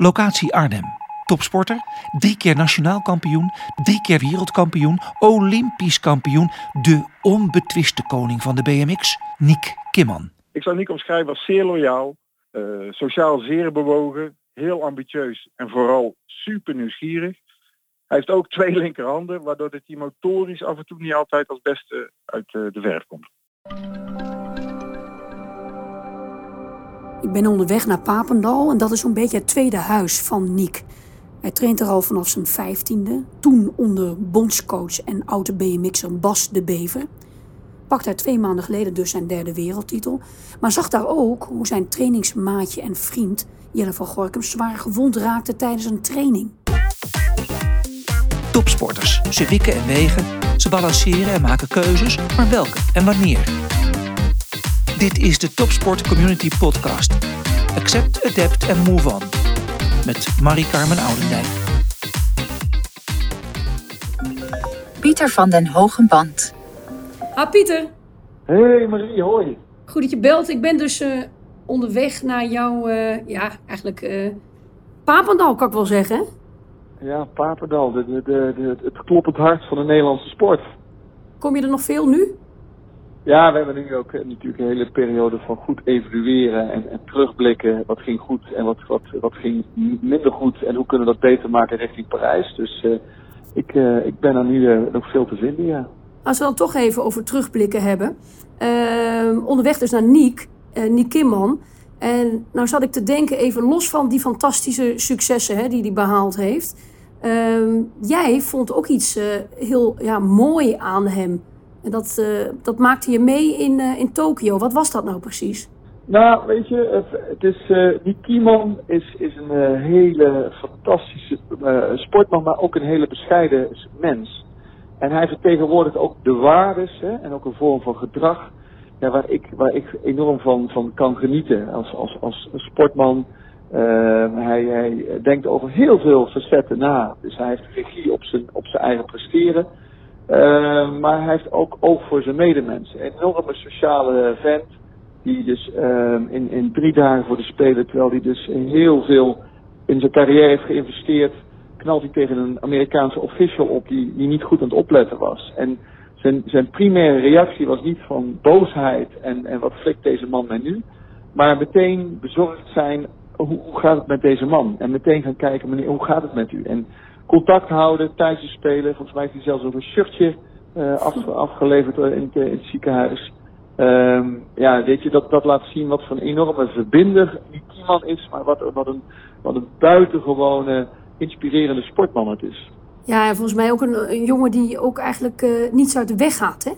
Locatie Arnhem. Topsporter, drie keer nationaal kampioen, drie keer wereldkampioen, olympisch kampioen, de onbetwiste koning van de BMX, Niek Kimman. Ik zou Niek omschrijven als zeer loyaal, uh, sociaal zeer bewogen, heel ambitieus en vooral super nieuwsgierig. Hij heeft ook twee linkerhanden, waardoor hij motorisch af en toe niet altijd als beste uit uh, de verf komt. Ik ben onderweg naar Papendal en dat is zo'n beetje het tweede huis van Niek. Hij traint er al vanaf zijn vijftiende, toen onder bondscoach en oude BMX'er Bas de Bever. Pakte hij twee maanden geleden dus zijn derde wereldtitel, maar zag daar ook hoe zijn trainingsmaatje en vriend Jelle van Gorkum zwaar gewond raakte tijdens een training. Topsporters, ze wikken en wegen, ze balanceren en maken keuzes, maar welke en wanneer? Dit is de Topsport Community Podcast. Accept, adapt en move on. Met Marie-Carmen Oudendijk. Pieter van den Hogenband. Ha Pieter. Hey Marie, hoi. Goed dat je belt. Ik ben dus uh, onderweg naar jouw, uh, ja, eigenlijk uh, Papendal kan ik wel zeggen. Ja, Papendal. De, de, de, het kloppend hart van de Nederlandse sport. Kom je er nog veel nu? Ja, we hebben nu ook natuurlijk een hele periode van goed evalueren en, en terugblikken. Wat ging goed en wat, wat, wat ging minder goed en hoe kunnen we dat beter maken richting Parijs. Dus uh, ik, uh, ik ben er nu nog veel te vinden, ja. Als we dan toch even over terugblikken hebben. Ehm, onderweg dus naar Niek, Niek Kimman. En nou zat ik te denken, even los van die fantastische successen hè, die hij behaald heeft. Ehm, jij vond ook iets heel ja, mooi aan hem. En dat, uh, dat maakte je mee in, uh, in Tokio. Wat was dat nou precies? Nou, weet je, het, het is, uh, die is, is een hele fantastische sportman, maar ook een hele bescheiden mens. En hij vertegenwoordigt ook de waardes hè, en ook een vorm van gedrag waar, ik, waar ik enorm van, van kan genieten als, als, als sportman. hij, hij denkt over heel veel facetten na. Dus hij heeft regie op zijn, op zijn eigen presteren. Uh, maar hij heeft ook oog voor zijn medemensen. Een enorme sociale vent. Die dus uh, in, in drie dagen voor de Spelen, terwijl hij dus heel veel in zijn carrière heeft geïnvesteerd, knalt hij tegen een Amerikaanse official op die, die niet goed aan het opletten was. En zijn, zijn primaire reactie was niet van boosheid en, en wat flikt deze man mij nu. Maar meteen bezorgd zijn, hoe, hoe gaat het met deze man? En meteen gaan kijken, meneer, hoe gaat het met u? En contact houden tijdens het spelen. Volgens mij heeft hij zelfs ook een shirtje af, afgeleverd in het, in het ziekenhuis. Um, ja, weet je, dat, dat laat zien wat voor een enorme verbinder die man is, maar wat, wat, een, wat een buitengewone, inspirerende sportman het is. Ja, en volgens mij ook een, een jongen die ook eigenlijk uh, niets uit de weg gaat, hè?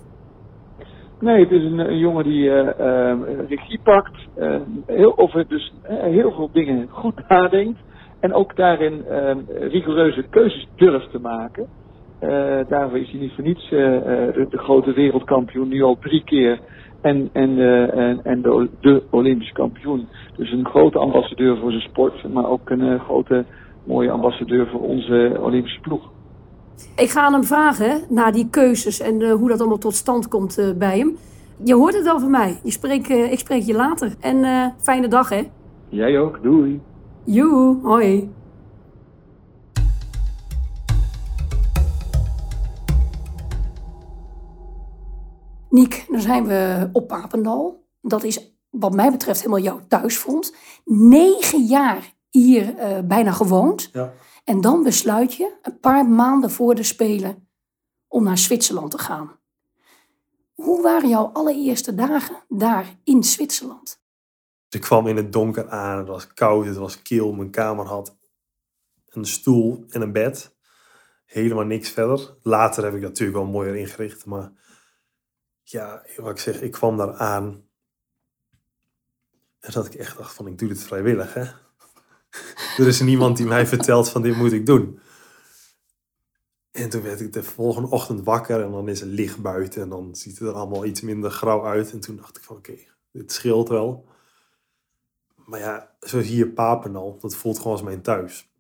Nee, het is een, een jongen die uh, uh, regie pakt, heel, over dus, heel veel dingen goed nadenkt. En ook daarin uh, rigoureuze keuzes durft te maken. Uh, daarvoor is hij niet voor niets uh, de, de, grote wereldkampioen, nu al drie keer. En, en, en, en de, de, Olympisch kampioen. Dus een grote ambassadeur voor zijn sport, maar ook een grote mooie ambassadeur voor onze Olympische ploeg. Ik ga aan hem vragen naar die keuzes en hoe dat allemaal tot stand komt bij hem. Je hoort het al van mij. Je spreek, ik spreek je later. En fijne dag, hè? Jij ook. Doei. Joe, hoi. Niek, dan zijn we op Papendal. Dat is wat mij betreft helemaal jouw thuisfront. Negen jaar hier uh, bijna gewoond. Ja. En dan besluit je, een paar maanden voor de Spelen, om naar Zwitserland te gaan. Hoe waren jouw allereerste dagen daar in Zwitserland? Dus ik kwam in het donker aan, het was koud, het was kil. Mijn kamer had een stoel en een bed. Helemaal niks verder. Later heb ik dat natuurlijk wel mooier ingericht. Maar ja, wat ik zeg, ik kwam daar aan. En dat ik echt dacht van, ik doe dit vrijwillig, hè. er is niemand die mij vertelt van, dit moet ik doen. En toen werd ik de volgende ochtend wakker en dan is het licht buiten. En dan ziet het er allemaal iets minder grauw uit. En toen dacht ik van, oké, dit scheelt wel. Maar ja, zoals hier Papendal, dat voelt gewoon als mijn thuis.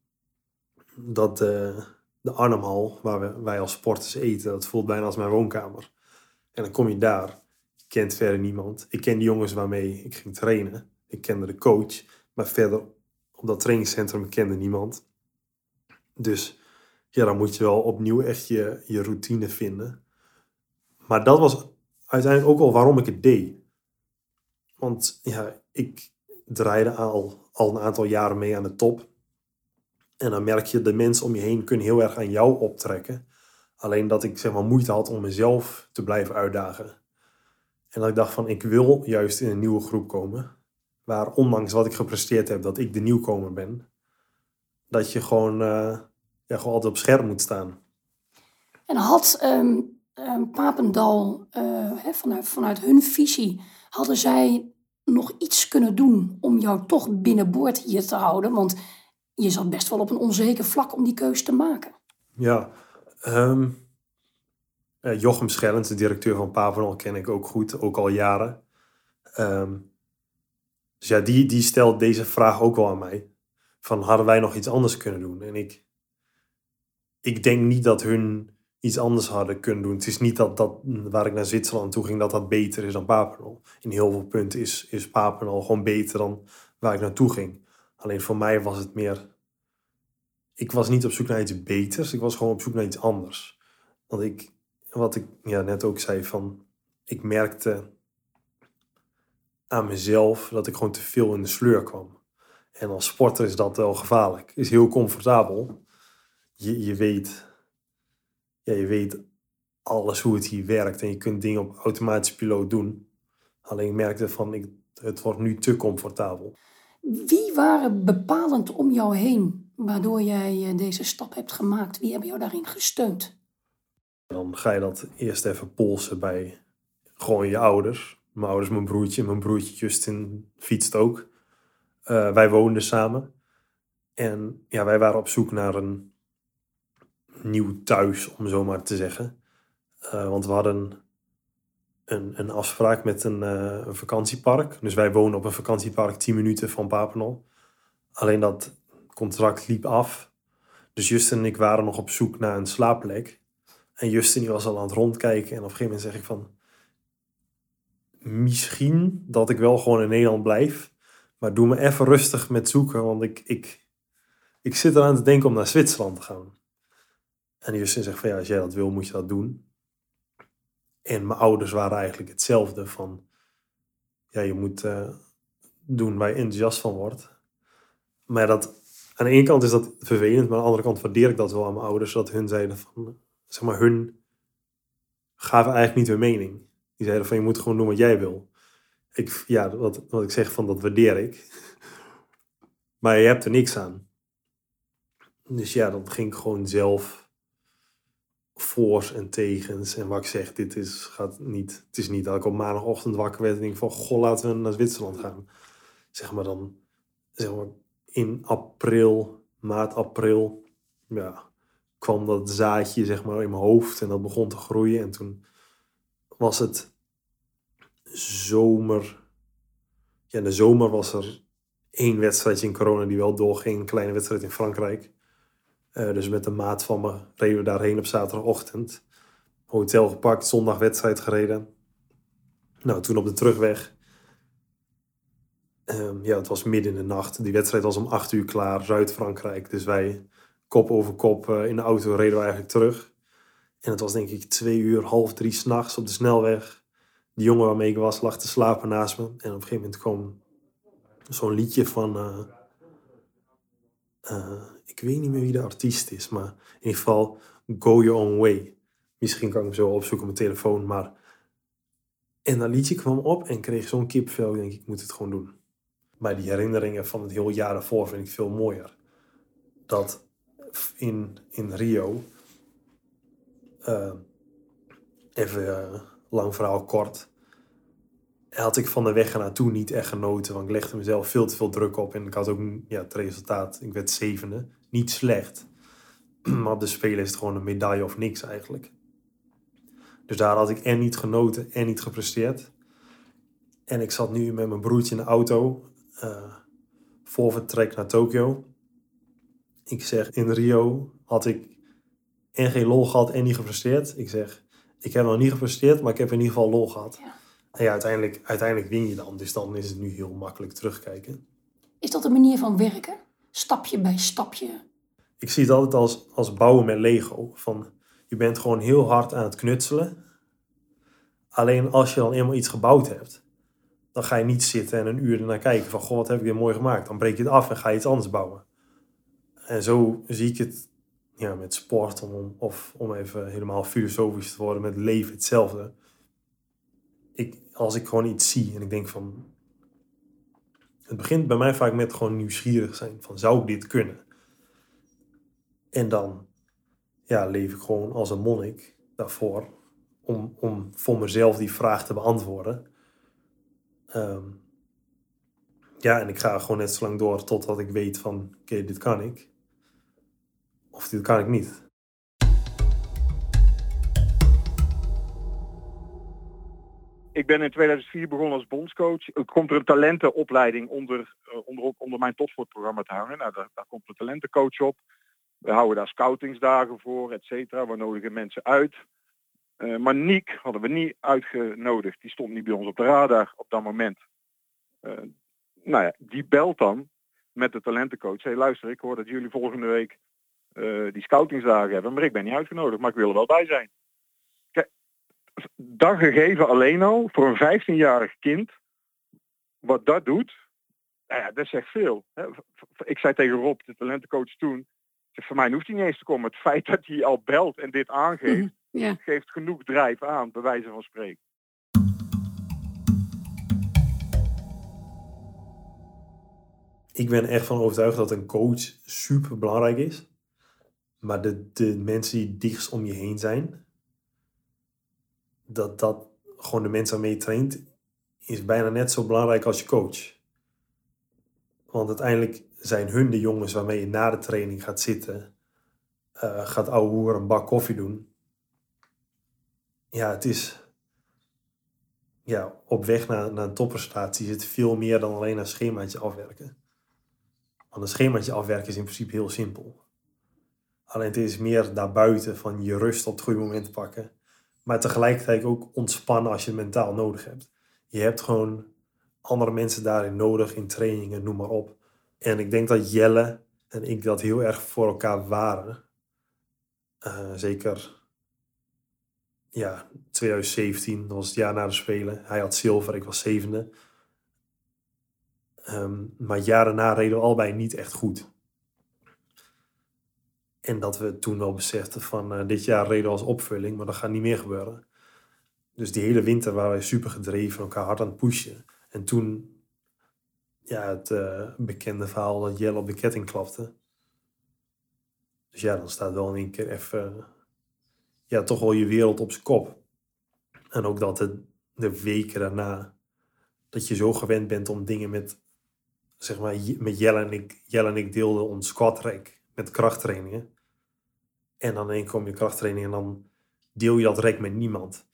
Dat uh, de Arnhemhal, waar we, wij als sporters eten, dat voelt bijna als mijn woonkamer. En dan kom je daar, je kent verder niemand. Ik ken die jongens waarmee ik ging trainen. Ik kende de coach, maar verder op dat trainingscentrum kende niemand. Dus ja, dan moet je wel opnieuw echt je, je routine vinden. Maar dat was uiteindelijk ook wel waarom ik het deed. Want ja, ik draaide al, al een aantal jaren mee aan de top. En dan merk je, de mensen om je heen kunnen heel erg aan jou optrekken. Alleen dat ik zeg maar moeite had om mezelf te blijven uitdagen. En dat ik dacht van, ik wil juist in een nieuwe groep komen. Waar ondanks wat ik gepresteerd heb, dat ik de nieuwkomer ben. Dat je gewoon, uh, ja, gewoon altijd op scherp moet staan. En had um, um, Papendal uh, vanuit, vanuit hun visie, hadden zij nog iets kunnen doen om jou toch binnenboord hier te houden? Want je zat best wel op een onzeker vlak om die keuze te maken. Ja, um, Jochem Schellens, de directeur van Papendal, ken ik ook goed, ook al jaren. Um, dus ja, die, die stelt deze vraag ook wel aan mij. Van hadden wij nog iets anders kunnen doen? En ik, ik denk niet dat hun iets anders hadden kunnen doen. Het is niet dat, dat waar ik naar Zwitserland toe ging, dat dat beter is dan Papendal. In heel veel punten is, is gewoon beter dan waar ik naartoe ging. Alleen voor mij was het meer... Ik was niet op zoek naar iets beters, ik was gewoon op zoek naar iets anders. Want ik, wat ik ja, net ook zei, van ik merkte aan mezelf dat ik gewoon te veel in de sleur kwam. En als sporter is dat wel gevaarlijk. Is heel comfortabel. Je, je weet, ja, je weet alles hoe het hier werkt en je kunt dingen op automatische piloot doen. Alleen ik merkte van, ik, het wordt nu te comfortabel. Wie waren bepalend om jou heen, waardoor jij eh, deze stap hebt gemaakt? Wie hebben jou daarin gesteund? Dan ga je dat eerst even polsen bij gewoon je ouders. Mijn ouders, mijn broertje, mijn broertje Justin fietst ook. Uh, wij woonden samen. En ja, wij waren op zoek naar een nieuw thuis, om zo maar te zeggen. Uh, want we hadden een, een afspraak met een, uh, een, vakantiepark. Dus wij wonen op een vakantiepark 10 minuten van Papenal. Alleen dat contract liep af. Dus Justin en ik waren nog op zoek naar een slaapplek. En Justin die was al aan het rondkijken. En op een gegeven moment zeg ik van misschien dat ik wel gewoon in Nederland blijf. Maar doe me even rustig met zoeken, want ik, ik, ik zit eraan te denken om naar Zwitserland te gaan. En Justin zegt van ja, als jij dat wil, moet je dat doen. En mijn ouders waren eigenlijk hetzelfde van, ja, je moet uh, doen waar je enthousiast van wordt. Maar dat, aan de ene kant is dat vervelend, maar aan de andere kant waardeer ik dat wel aan mijn ouders, dat hun zeiden van, zeg maar, hun gaven eigenlijk niet hun mening. Die zeiden van je moet gewoon doen wat jij wil. Ik, ja, wat, wat ik zeg van dat waardeer ik. Maar je hebt er niks aan. Dus ja, dan ging ik gewoon zelf voor's en tegens. En wat ik zeg, dit is, gaat niet, het is niet dat ik op maandagochtend wakker werd en denk van, goh, laten we naar Zwitserland gaan. Zeg maar dan, zeg maar, in april, maart, april, ja, kwam dat zaadje, zeg maar, in mijn hoofd en dat begon te groeien. En toen was het zomer. Ja, in de zomer was er één wedstrijdje in corona die wel doorging. Een kleine wedstrijd in Frankrijk. Uh, dus met de maat van me reden we daarheen op zaterdagochtend. Hotel gepakt, zondag wedstrijd gereden. Nou, toen op de terugweg. Um, ja, het was midden in de nacht. Die wedstrijd was om acht uur klaar, Zuid-Frankrijk. Dus wij kop over kop uh, in de auto reden we eigenlijk terug. En het was denk ik twee uur, half drie s'nachts op de snelweg. Die jongen waarmee ik was lag te slapen naast me. En op een gegeven moment kwam zo'n liedje van... Uh, ik weet niet meer wie de artiest is, maar in ieder geval Go Your Own Way. Misschien kan ik hem zo opzoeken op mijn telefoon, maar... En dat liedje kwam op en kreeg zo'n kipvel. Ik denk, ik moet het gewoon doen. Maar die herinneringen van het hele jaar ervoor vind ik veel mooier. Dat in, in Rio uh, even uh, lang verhaal kort. Had ik van de weg naartoe niet echt genoten. Want ik legde mezelf veel te veel druk op. En ik had ook ja, het resultaat. Ik werd zevende. Niet slecht. Maar op de Spelen is het gewoon een medaille of niks eigenlijk. Dus daar had ik en niet genoten en niet gepresteerd. En ik zat nu met mijn broertje in de auto. Uh, voor vertrek naar Tokio. Ik zeg, in Rio had ik en geen lol gehad en niet gepresteerd. Ik zeg, ik heb nog niet gepresteerd, maar ik heb in ieder geval lol gehad. Ja. En ja, uiteindelijk, uiteindelijk win je dan. Dus dan is het nu heel makkelijk terugkijken. Is dat een manier van werken? Stapje bij stapje. Ik zie het altijd als, als bouwen met Lego. Van, je bent gewoon heel hard aan het knutselen. Alleen als je dan eenmaal iets gebouwd hebt, dan ga je niet zitten en een uur ernaar kijken van, goh, wat heb ik weer mooi gemaakt. Dan breek je het af en ga je iets anders bouwen. En zo zie ik het ja, met sport, om, of om even helemaal filosofisch te worden, met leven hetzelfde. Ik, als ik gewoon iets zie en ik denk van, het begint bij mij vaak met gewoon nieuwsgierig zijn. Van, zou ik dit kunnen? En dan ja, leef ik gewoon als een monnik daarvoor. Om, om voor mezelf die vraag te beantwoorden. Ehm, ja, en ik ga gewoon net zo lang door totdat ik weet van... Oké, dit kan ik. Of dit kan ik niet. Ik ben in 2004 begonnen als bondscoach. Er komt er een talentenopleiding onder, uh, onder, onder mijn topsportprogramma te hangen. Nou, daar, daar komt een talentencoach op. We houden daar scoutingsdagen voor, et cetera. We nodigen mensen uit. Uh, maar Niek hadden we niet uitgenodigd. Die stond niet bij ons op de radar op dat moment. Uh, nou ja, die belt dan met de talentencoach. Hey, luister, ik hoor dat jullie volgende week die scoutingsdagen hebben. Maar ik ben niet uitgenodigd, maar ik wil er wel bij zijn. Dat gegeven alleen al voor een 15-jarig kind. Wat dat doet, nou ja, dat zegt veel. Ik zei tegen Rob, de talentencoach toen. Voor mij hoeft hij niet eens te komen. Het feit dat hij al belt en dit aangeeft, mm -hmm. yeah. geeft genoeg drijf aan, bij wijze van spreken. Ik ben echt van overtuigd dat een coach super belangrijk is. Maar de, de mensen die dichtst om je heen zijn, dat dat gewoon de mensen waarmee je traint, is bijna net zo belangrijk als je coach. Want uiteindelijk zijn hun de jongens waarmee je na de training gaat zitten, uh, gaat ouwe een bak koffie doen. Ja, het is ja, op weg naar, naar een topprestatie het veel meer dan alleen een schemaatje afwerken. Want een schemaatje afwerken is in principe heel simpel. Alleen het is meer daarbuiten van je rust op het goede moment pakken. Maar tegelijkertijd ook ontspannen als je mentaal nodig hebt. Je hebt gewoon andere mensen daarin nodig, in trainingen, noem maar op. En ik denk dat Jelle en ik dat heel erg voor elkaar waren. Uh, zeker ja, 2017, dat was het jaar na de Spelen. Hij had zilver, ik was zevende. Um, maar jaren na reden we allebei niet echt goed. En dat we toen wel beseften van uh, dit jaar reden als opvulling, maar dat gaat niet meer gebeuren. Dus die hele winter waren wij super gedreven, elkaar hard aan het pushen. En toen, ja, het uh, bekende verhaal dat Jelle op de ketting klapte. Dus ja, dan staat wel in één keer even, ja, toch wel je wereld op zijn kop. En ook dat het de weken daarna, dat je zo gewend bent om dingen met, zeg maar, met Jelle en ik, Jelle en ik deelden ons squat rack met krachttrainingen. En dan één kom je krachttraining en dan deel je dat rek met niemand.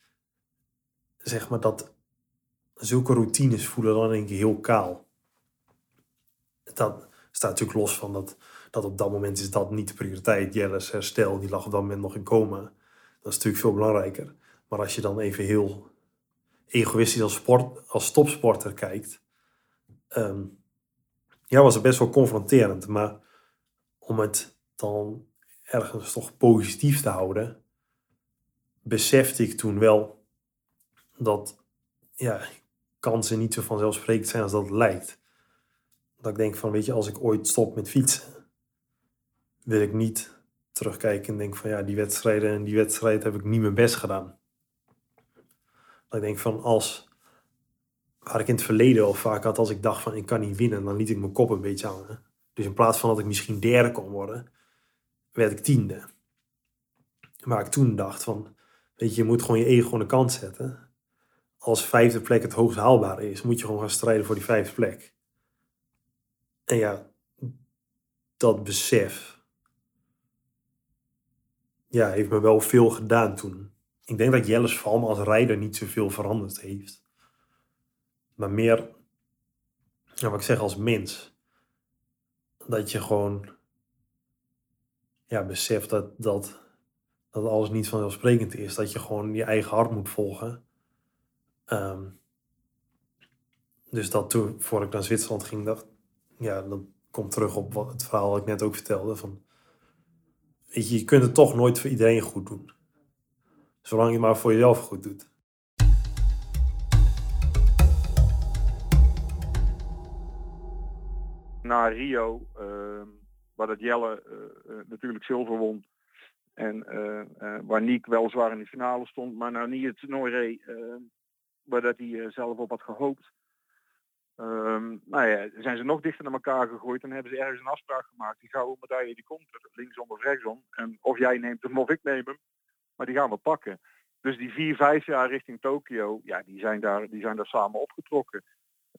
Zeg maar dat zulke routines voelen dan een keer heel kaal. Dat staat natuurlijk los van dat, dat op dat moment is dat niet de prioriteit. Jelle's herstel, die lag op dat moment nog in coma. Dat is natuurlijk veel belangrijker. Maar als je dan even heel egoïstisch als, sport, als topsporter kijkt, um, ja, was het best wel confronterend. Maar om het dan ergens toch positief te houden, besefte ik toen wel dat ja, kansen niet zo vanzelfsprekend zijn als dat lijkt. Dat ik denk van, weet je, als ik ooit stop met fietsen, wil ik niet terugkijken en denk van, ja, die wedstrijden en die wedstrijd heb ik niet mijn best gedaan. Dat ik denk van, als, waar ik in het verleden al vaak had, als ik dacht van, ik kan niet winnen, dan liet ik mijn kop een beetje hangen. Dus in plaats van dat ik misschien derde kon worden, werd ik tiende. Waar ik toen dacht van, weet je, je moet gewoon je ego aan de kant zetten. Als vijfde plek het hoogst haalbare is, moet je gewoon gaan strijden voor die vijfde plek. En ja, dat besef, ja, heeft me wel veel gedaan toen. Ik denk dat Jelle's val me als rijder niet zoveel veranderd heeft. Maar meer, ja, wat ik zeg, als mens dat je gewoon ja, beseft dat, dat, dat alles niet vanzelfsprekend is. Dat je gewoon je eigen hart moet volgen. Um, dus dat toen, voor ik naar Zwitserland ging, dacht ja, dan kom terug op wat, het verhaal wat ik net ook vertelde. Van, weet je, je kunt het toch nooit voor iedereen goed doen. Zolang je maar voor jezelf goed doet. Na Rio, uh, waar dat Jelle uh, natuurlijk zilver won. En uh, waar Niek weliswaar in de finale stond, maar nou niet het toernooi reed waar dat hij zelf op had gehoopt. Um, nou ja, zijn ze nog dichter naar elkaar gegooid en hebben ze ergens een afspraak gemaakt. Die gouden medaille die komt er, linksom of rechtsom. En of jij neemt hem of ik neem hem, maar die gaan we pakken. Dus die vier, vijf jaar richting Tokio, ja, die zijn daar, die zijn daar samen opgetrokken.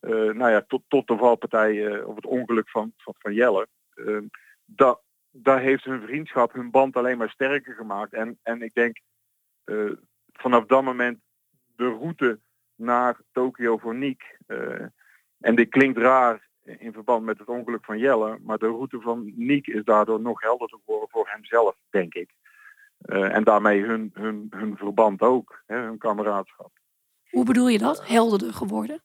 Uh, nou ja, tot, tot de valpartij uh, of het ongeluk van, van, Jelle. Uh, dat, dat heeft hun vriendschap, hun band alleen maar sterker gemaakt. En, en ik denk vanaf dat moment de route naar Tokio voor Niek. En dit klinkt raar in verband met het ongeluk van Jelle, maar de route van Niek is daardoor nog helderder geworden voor hemzelf, denk ik. En daarmee hun, hun, hun verband ook, hè, hun kameraadschap. Hoe bedoel je dat? Helderder geworden?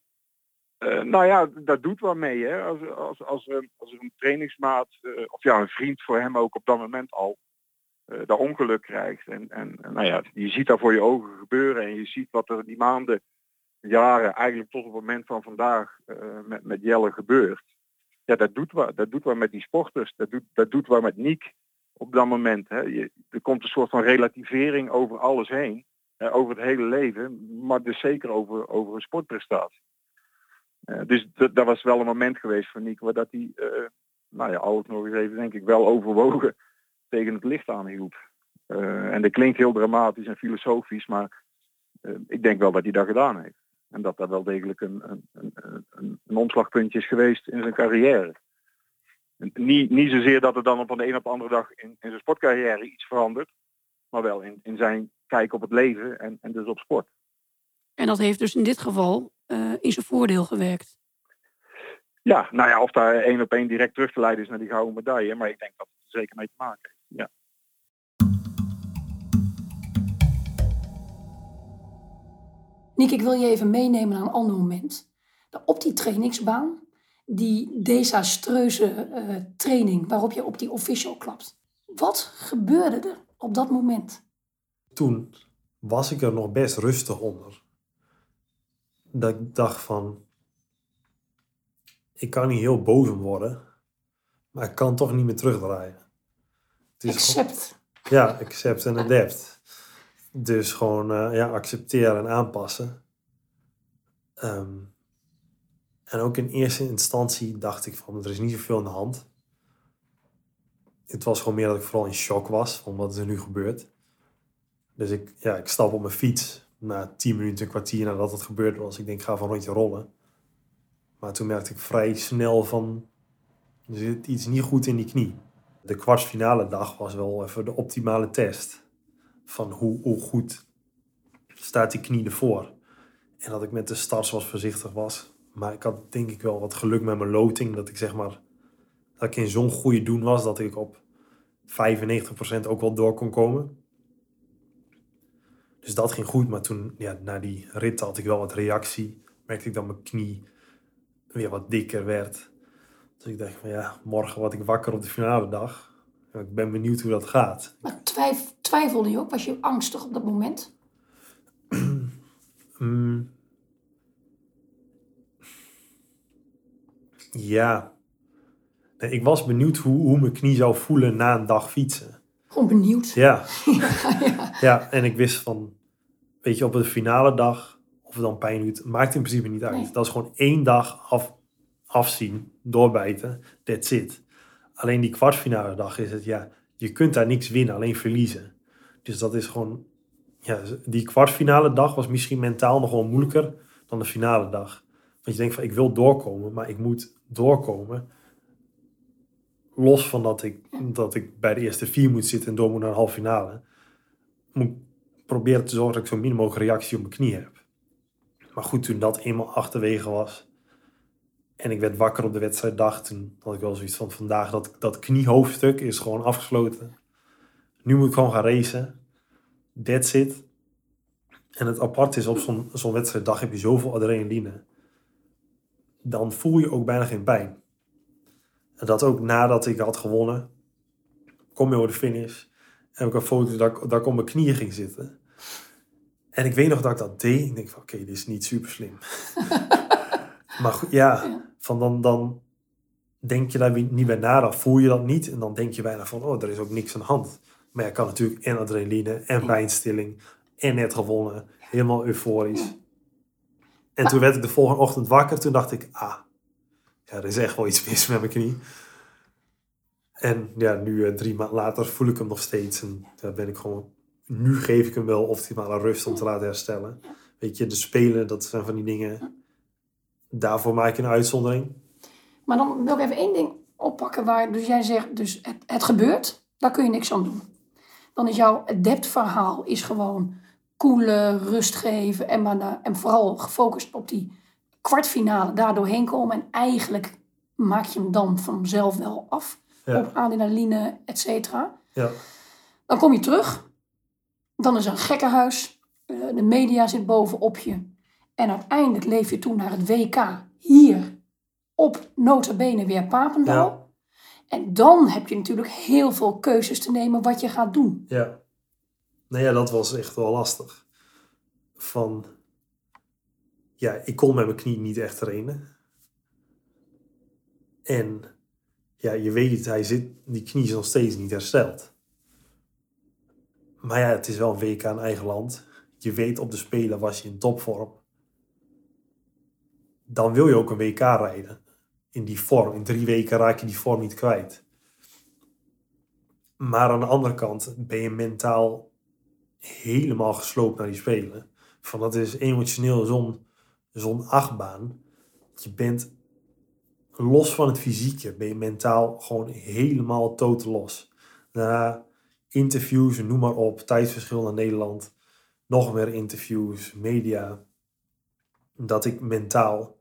Uh, nou ja, dat doet wel mee. Hè? Als, als, als, als een trainingsmaat, uh, of ja, een vriend voor hem ook op dat moment al, dat ongeluk krijgt. En, en nou ja, je ziet dat voor je ogen gebeuren en je ziet wat er die maanden jaren, eigenlijk tot het moment van vandaag, uh, met, met Jelle gebeurt. Ja, dat doet wat. Dat doet wat met die sporters. Dat doet, dat doet wat met Niek op dat moment. Hè. Je, er komt een soort van relativering over alles heen. Over het hele leven. Maar dus zeker over, over een sportprestatie. Uh, dus dat, was wel een moment geweest voor waar dat hij, uh, nou ja, alles nog eens even denk ik wel overwogen tegen het licht aanhield. en dat klinkt heel dramatisch en filosofisch, maar ik denk wel dat hij dat gedaan heeft. En dat dat wel degelijk een, een, een, een, omslagpuntje is geweest in zijn carrière. Niet, niet zozeer dat er dan op de een op de andere dag in, in zijn sportcarrière iets verandert, maar wel in, in zijn kijk op het leven en, en dus op sport. En dat heeft dus in dit geval in zijn voordeel gewerkt. Ja, nou ja, of daar één op één direct terug te leiden is naar die gouden medaille, maar ik denk dat het er zeker mee te maken heeft. Ja. Nick, ik wil je even meenemen naar een ander moment. Op die trainingsbaan, die desastreuze uh, training waarop je op die official klapt. Wat gebeurde er op dat moment? Toen was ik er nog best rustig onder. Dat ik dacht van, ik kan niet heel boos om worden, maar ik kan toch niet meer terugdraaien. Het is accept. Gewoon, ja, accept en adapt. Dus gewoon uh, ja, accepteren en aanpassen. Um, en ook in eerste instantie dacht ik van er is niet zoveel aan de hand. Het was gewoon meer dat ik vooral in shock was van wat er nu gebeurt. Dus ik, ja, ik stap op mijn fiets na tien minuten, een kwartier nadat het gebeurd was. Ik denk, ik ga van rondje rollen. Maar toen merkte ik vrij snel van, er zit iets niet goed in die knie. De kwartsfinale dag was wel even de optimale test van hoe, hoe goed staat die knie ervoor. En dat ik met de starts wat voorzichtig was. Maar ik had denk ik wel wat geluk met mijn loting. Dat ik zeg maar, dat ik in zo'n goede doen was dat ik op 95% ook wel door kon komen. Dus dat ging goed. Maar toen, ja, na die rit had ik wel wat reactie. Merkte ik dat mijn knie weer wat dikker werd. Dus ik dacht van ja, morgen word ik wakker op de finale dag. Ik ben benieuwd hoe dat gaat. Maar twijf, twijfelde je ook? Was je angstig op dat moment? mm. Ja. Nee, ik was benieuwd hoe, hoe mijn knie zou voelen na een dag fietsen. Gewoon benieuwd? Ja. ja, ja. ja, en ik wist van, weet je, op de finale dag, of het dan pijn doet, maakt in principe niet uit. Nee. Dat is gewoon één dag af, afzien, doorbijten, that's it. Alleen die kwartfinale dag is het, ja, je kunt daar niks winnen, alleen verliezen. Dus dat is gewoon, ja, die kwartfinale dag was misschien mentaal nog wel moeilijker dan de finale dag. Want je denkt van, ik wil doorkomen, maar ik moet doorkomen. Los van dat ik, dat ik bij de eerste vier moet zitten en door moet naar een halve finale. Moet proberen te zorgen dat ik zo min mogelijk reactie op mijn knie heb. Maar goed, toen dat eenmaal achterwege was, en ik werd wakker op de wedstrijddag. Toen had ik wel zoiets van vandaag, dat, dat kniehoofdstuk is gewoon afgesloten. Nu moet ik gewoon gaan racen. That's it. En het apart is, op zo'n zo'n wedstrijddag heb je zoveel adrenaline. Dan voel je ook bijna geen pijn. En dat ook nadat ik had gewonnen. Kom je over de finish. Heb ik een foto dat, ik- dat ik op mijn knieën ging zitten. En ik weet nog dat ik dat deed. Ik denk van, oké, dit is niet super slim. maar goed, ja, Ja. van dan, dan denk je daar niet bij na. Dan voel je dat niet. En dan denk je bijna van, oh, er is ook niks aan de hand. Maar je kan natuurlijk en adrenaline en pijnstilling. En net gewonnen. Helemaal euforisch. En toen werd ik de volgende ochtend wakker. Toen dacht ik, ah, er is echt wel iets mis met mijn knie. En ja, nu eh, drie maanden later voel ik hem nog steeds. En daar ben ik gewoon, nu geef ik hem wel optimale rust om te laten herstellen. Weet je, de spelen, dat zijn van die dingen. Daarvoor maak je een uitzondering. Maar dan wil ik even één ding oppakken waar dus jij zegt, dus het, het gebeurt, daar kun je niks aan doen. Dan is jouw adeptverhaal is gewoon koelen, rust geven en, maar en vooral gefocust op die kwartfinale daar doorheen komen. En eigenlijk maak je hem dan vanzelf wel af Ja. op adrenaline, et cetera. Ja, Dan kom je terug, dan is er een gekkenhuis, eh, de media zit bovenop je. En uiteindelijk leef je toe naar het WK hier op notabene weer Papendal. Ja. En dan heb je natuurlijk heel veel keuzes te nemen wat je gaat doen. ja. Nou ja, dat was echt wel lastig. Van, ja, ik kon met mijn knie niet echt trainen. En ja, je weet, hij zit, die knie is nog steeds niet hersteld. Maar ja, het is wel een WK in eigen land. Je weet op de Spelen was je in topvorm. Dan wil je ook een WK rijden. In die vorm. In drie weken raak je die vorm niet kwijt. Maar aan de andere kant ben je mentaal helemaal gesloopt naar die Spelen. Van dat is emotioneel zo'n zo'n achtbaan. Je bent los van het fysieke, ben je mentaal gewoon helemaal totaal los. Na interviews, noem maar op, tijdsverschil naar Nederland, nog meer interviews, media. Dat ik mentaal,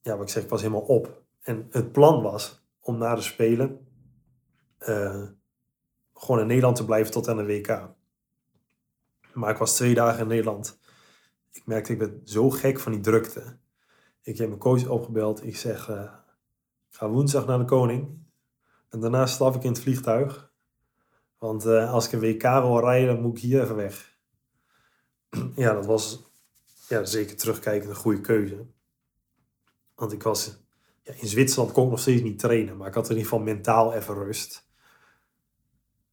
ja, wat ik zeg, ik was helemaal op. En het plan was om na de Spelen eh, gewoon in Nederland te blijven tot aan de WK. Maar ik was twee dagen in Nederland. Ik merkte, ik ben zo gek van die drukte. Ik heb mijn coach opgebeld. Ik zeg, eh, ik ga woensdag naar de koning. En daarna stap ik in het vliegtuig. Want eh, als ik een WK wil rijden, dan moet ik hier even weg. ja, dat was ja, zeker terugkijkend een goede keuze. Want ik was... Ja, in Zwitserland kon ik nog steeds niet trainen. Maar ik had in ieder geval mentaal even rust.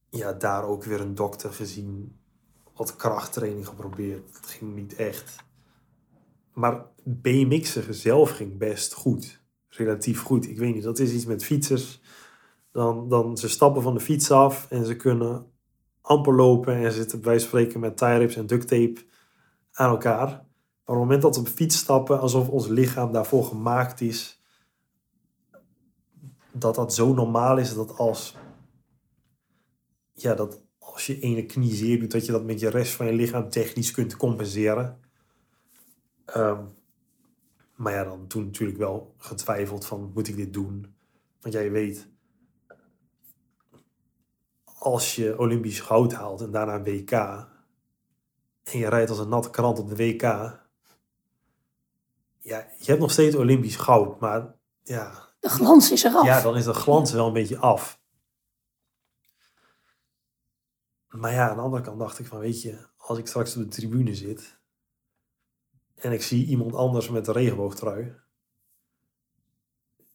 Ja, daar ook weer een dokter gezien. Wat krachttraining geprobeerd. Het ging niet echt. Maar BMX'en zelf ging best goed. Relatief goed. Ik weet niet, dat is iets met fietsers. Dan, dan ze stappen van de fiets af en ze kunnen amper lopen en zitten bij spreken met tie rips en duct tape aan elkaar. Maar op het moment dat we op de fiets stappen, alsof ons lichaam daarvoor gemaakt is, dat dat zo normaal is dat als, ja, dat als je ene knie zeer doet, dat je dat met je rest van je lichaam technisch kunt compenseren. Ehm, maar ja, dan toen natuurlijk wel getwijfeld van, moet ik dit doen? Want jij weet, als je Olympisch goud haalt en daarna een WK, en je rijdt als een natte krant op de WK, ja, je hebt nog steeds Olympisch goud, maar ja, De glans is eraf. ja, dan is de glans wel een beetje af. Maar ja, aan de andere kant dacht ik van, weet je, als ik straks op de tribune zit en ik zie iemand anders met een regenboogtrui,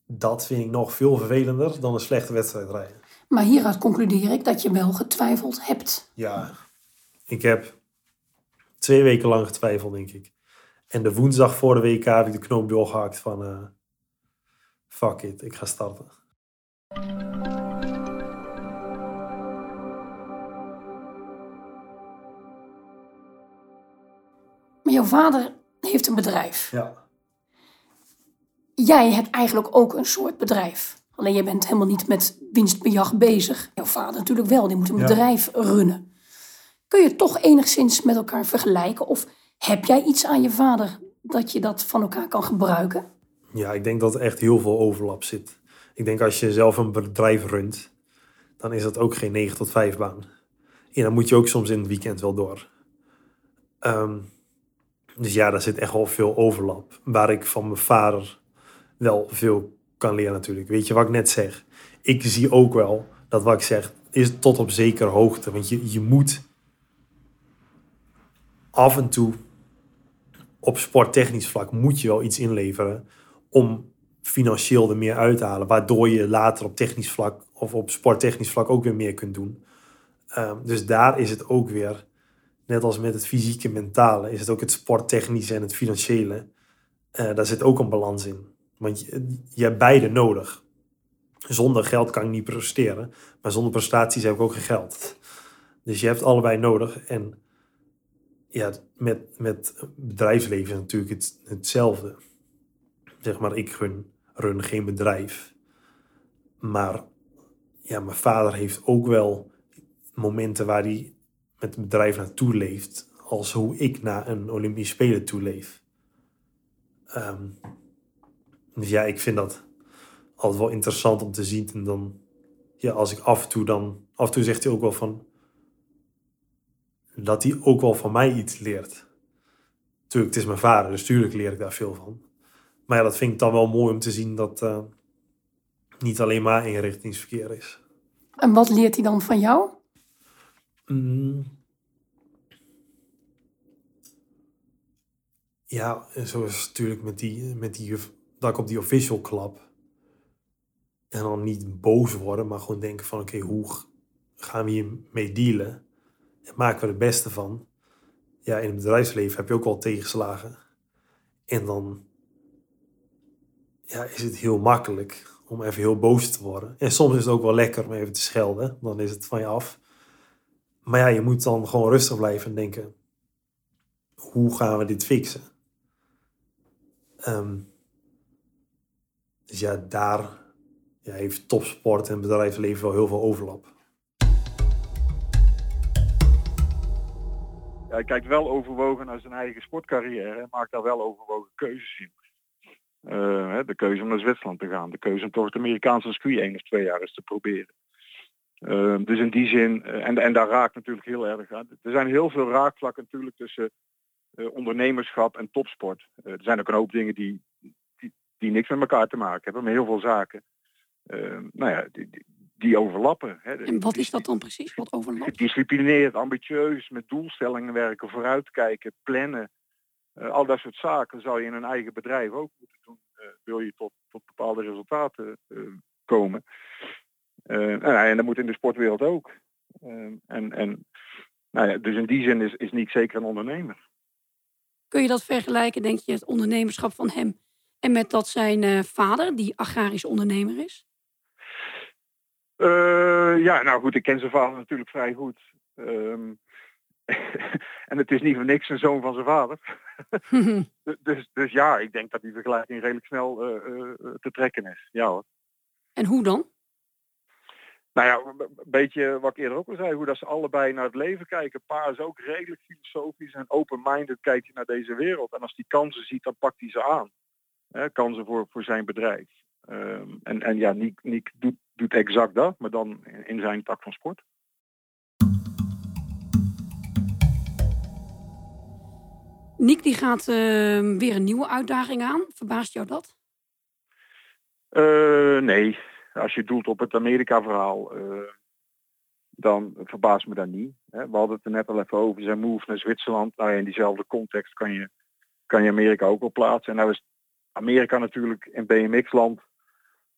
dat vind ik nog veel vervelender dan een slechte wedstrijd rijden. Maar hieruit concludeer ik dat je wel getwijfeld hebt. Ja. Ik heb twee weken lang getwijfeld, denk ik. En de woensdag voor de WK heb ik de knoop doorgehakt van, eh, fuck it, ik ga starten. Jouw vader heeft een bedrijf. Ja. Jij hebt eigenlijk ook een soort bedrijf. Alleen jij bent helemaal niet met winstbejag bezig. Jouw vader natuurlijk wel, die moet een Ja. bedrijf runnen. Kun je toch enigszins met elkaar vergelijken? Of heb jij iets aan je vader dat je dat van elkaar kan gebruiken? Ja, ik denk dat er echt heel veel overlap zit. Ik denk als je zelf een bedrijf runt, dan is dat ook geen 9 tot 5 baan. En dan moet je ook soms in het weekend wel door. Ehm, dus ja, daar zit echt wel veel overlap. Waar ik van mijn vader wel veel kan leren natuurlijk. Weet je wat ik net zeg? Ik zie ook wel dat wat ik zeg is tot op zekere hoogte. Want je, je moet af en toe op sporttechnisch vlak moet je wel iets inleveren om financieel er meer uit te halen. Waardoor je later op technisch vlak of op sporttechnisch vlak ook weer meer kunt doen. Ehm, dus daar is het ook weer, net als met het fysieke mentale, is het ook het sporttechnische en het financiële. Uh, daar zit ook een balans in. Want je, hebt beide nodig. Zonder geld kan ik niet presteren, maar zonder prestaties heb ik ook geen geld. Dus je hebt allebei nodig. En ja, met, met bedrijfsleven is natuurlijk het, hetzelfde. Zeg maar, ik run, run geen bedrijf. Maar ja, mijn vader heeft ook wel momenten waar hij met het bedrijf naartoe leeft. Als hoe ik naar een Olympisch Spelen toe leef. Ehm, dus ja, ik vind dat altijd wel interessant om te zien. En dan, ja, als ik af en toe dan, af en toe zegt hij ook wel van, dat hij ook wel van mij iets leert. Tuurlijk, het is mijn vader, dus tuurlijk leer ik daar veel van. Maar ja, dat vind ik dan wel mooi om te zien dat uh, niet alleen maar eenrichtingsverkeer is. En wat leert hij dan van jou? Mm. Ja, zoals natuurlijk met die, met die, dat ik op die official klap. En dan niet boos worden, maar gewoon denken van oké, hoe gaan we hiermee dealen? En maken we het beste van? Ja, in het bedrijfsleven heb je ook wel tegenslagen. En dan ja, is het heel makkelijk om even heel boos te worden. En soms is het ook wel lekker om even te schelden. Dan is het van je af. Maar ja, je moet dan gewoon rustig blijven en denken: hoe gaan we dit fixen? Um, dus ja, daar ja, heeft topsport en bedrijfsleven wel heel veel overlap. Hij kijkt wel overwogen naar zijn eigen sportcarrière en maakt daar wel overwogen keuzes in. Uh, de keuze om naar Zwitserland te gaan, de keuze om toch het Amerikaanse circuit één of twee jaar eens te proberen. Uh, dus in die zin, uh, en, en daar raakt natuurlijk heel erg aan. Er zijn heel veel raakvlakken natuurlijk tussen ondernemerschap en topsport. er zijn ook een hoop dingen die, die, die, niks met elkaar te maken hebben, maar heel veel zaken. nou ja, die, die overlappen. Hè. En wat is dat dan precies, wat overlapt? Gedisciplineerd, ambitieus, met doelstellingen werken, vooruitkijken, plannen. Al dat soort zaken zou je in een eigen bedrijf ook moeten doen. Wil je tot, tot bepaalde resultaten uh, komen. En, en, dat moet in de sportwereld ook. en, en, nou ja, dus in die zin is, is Nick zeker een ondernemer. Kun je dat vergelijken, denk je, het ondernemerschap van hem en met dat zijn vader, die agrarisch ondernemer is? Uh, ja, nou goed, ik ken zijn vader natuurlijk vrij goed. Um, en het is niet voor niks een zoon van zijn vader. dus, dus ja, ik denk dat die vergelijking redelijk snel uh, te trekken is. Ja hoor. En hoe dan? Nou ja, een beetje wat ik eerder ook al zei, hoe dat ze allebei naar het leven kijken. Pa is ook redelijk filosofisch en open-minded kijkt hij naar deze wereld. En als hij kansen ziet, dan pakt hij ze aan. Kansen voor, voor zijn bedrijf. Um, en, en ja, Niek, Niek doet doet exact dat, maar dan in zijn tak van sport. Nick die gaat uh, weer een nieuwe uitdaging aan. Verbaast jou dat? Uh, nee, als je doelt op het Amerika-verhaal, uh, dan verbaast me dat niet. We hadden het er net al even over, zijn move naar Zwitserland. Nou in diezelfde context kan je, kan je Amerika ook wel plaatsen. En nou is Amerika natuurlijk in BMX-land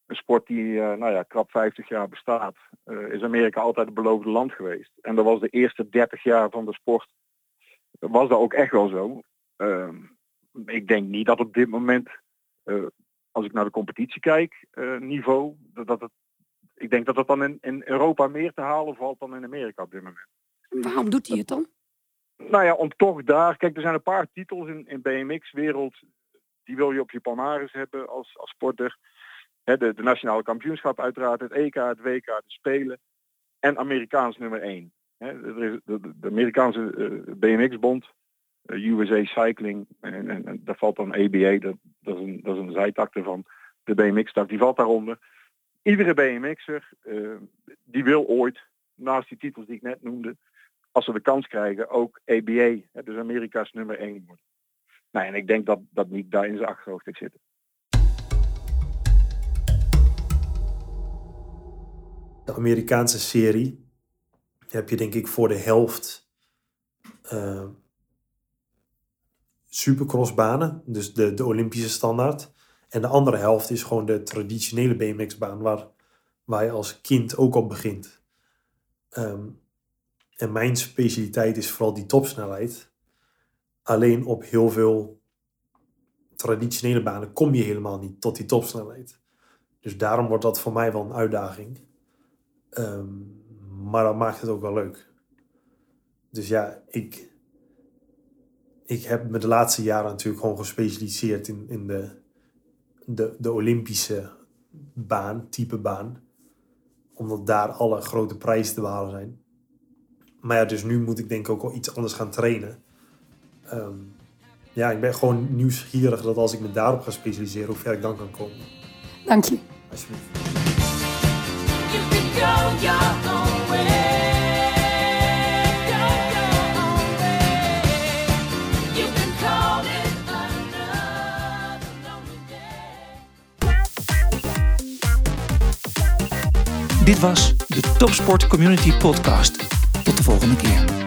een sport die uh, nou ja, krap 50 jaar bestaat, uh, is Amerika altijd het beloofde land geweest. En dat was de eerste 30 jaar van de sport, was dat ook echt wel zo. Uh, ik denk niet dat op dit moment, eh, als ik naar de competitie kijk, niveau, dat, dat het, ik denk dat het dan in, in Europa meer te halen valt dan in Amerika op dit moment. Waarom doet hij het dan? Nou ja, om toch daar, kijk, er zijn een paar titels in, in BMX-wereld, die wil je op je palmares hebben als, als sporter de, de, nationale kampioenschap uiteraard, het EK, het WK, de Spelen en Amerikaans nummer 1. de, de, de, Amerikaanse uh, BMX-bond, USA Cycling, en, en, en, daar valt dan ABA, dat, dat, is een, dat is een de BMX-tak, die valt daaronder. Iedere BMX'er, uh, die wil ooit, naast die titels die ik net noemde, als ze de kans krijgen, ook ABA, dus Amerika's nummer 1 worden. Nou, en ik denk dat dat niet daar in zijn achterhoofd zit. de Amerikaanse serie heb je denk ik voor de helft uh, supercrossbanen, dus de, de Olympische standaard. En de andere helft is gewoon de traditionele BMX-baan waar, waar je als kind ook op begint. Ehm, en mijn specialiteit is vooral die topsnelheid. Alleen op heel veel traditionele banen kom je helemaal niet tot die topsnelheid. Dus daarom wordt dat voor mij wel een uitdaging. Ehm, maar dat maakt het ook wel leuk. Dus ja, ik, ik heb me de laatste jaren natuurlijk gewoon gespecialiseerd in, in de, de, de Olympische baan, type baan. Omdat daar alle grote prijzen te behalen zijn. Maar ja, dus nu moet ik denk ik ook wel iets anders gaan trainen. Ehm, ja, ik ben gewoon nieuwsgierig dat als ik me daarop ga specialiseren, hoe ver ik dan kan komen. Dank je. Alsjeblieft. Dit was de Topsport Community Podcast. Tot de volgende keer.